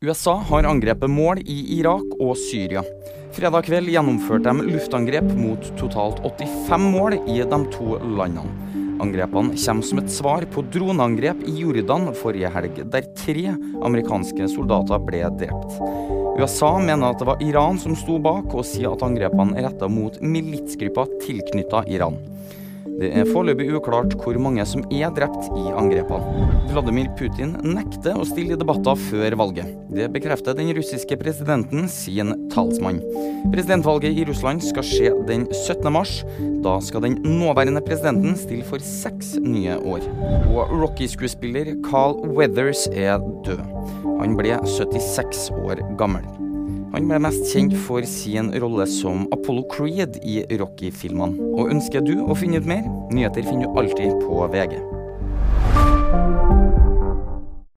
USA har angrepet mål i Irak og Syria. Fredag kveld gjennomførte de luftangrep mot totalt 85 mål i de to landene. Angrepene kommer som et svar på droneangrep i Jordan forrige helg, der tre amerikanske soldater ble drept. USA mener at det var Iran som sto bak, og sier at angrepene er retta mot militsgrupper tilknytta Iran. Det er foreløpig uklart hvor mange som er drept i angrepene. Vladimir Putin nekter å stille i debatter før valget. Det bekrefter den russiske presidenten sin talsmann. Presidentvalget i Russland skal skje den 17. mars. Da skal den nåværende presidenten stille for seks nye år. Og Rocky-skuespiller Carl Weathers er død. Han ble 76 år gammel. Han ble mest kjent for sin rolle som Apollo Creed i Rocky-filmene. Og ønsker du å finne ut mer? Nyheter finner du alltid på VG.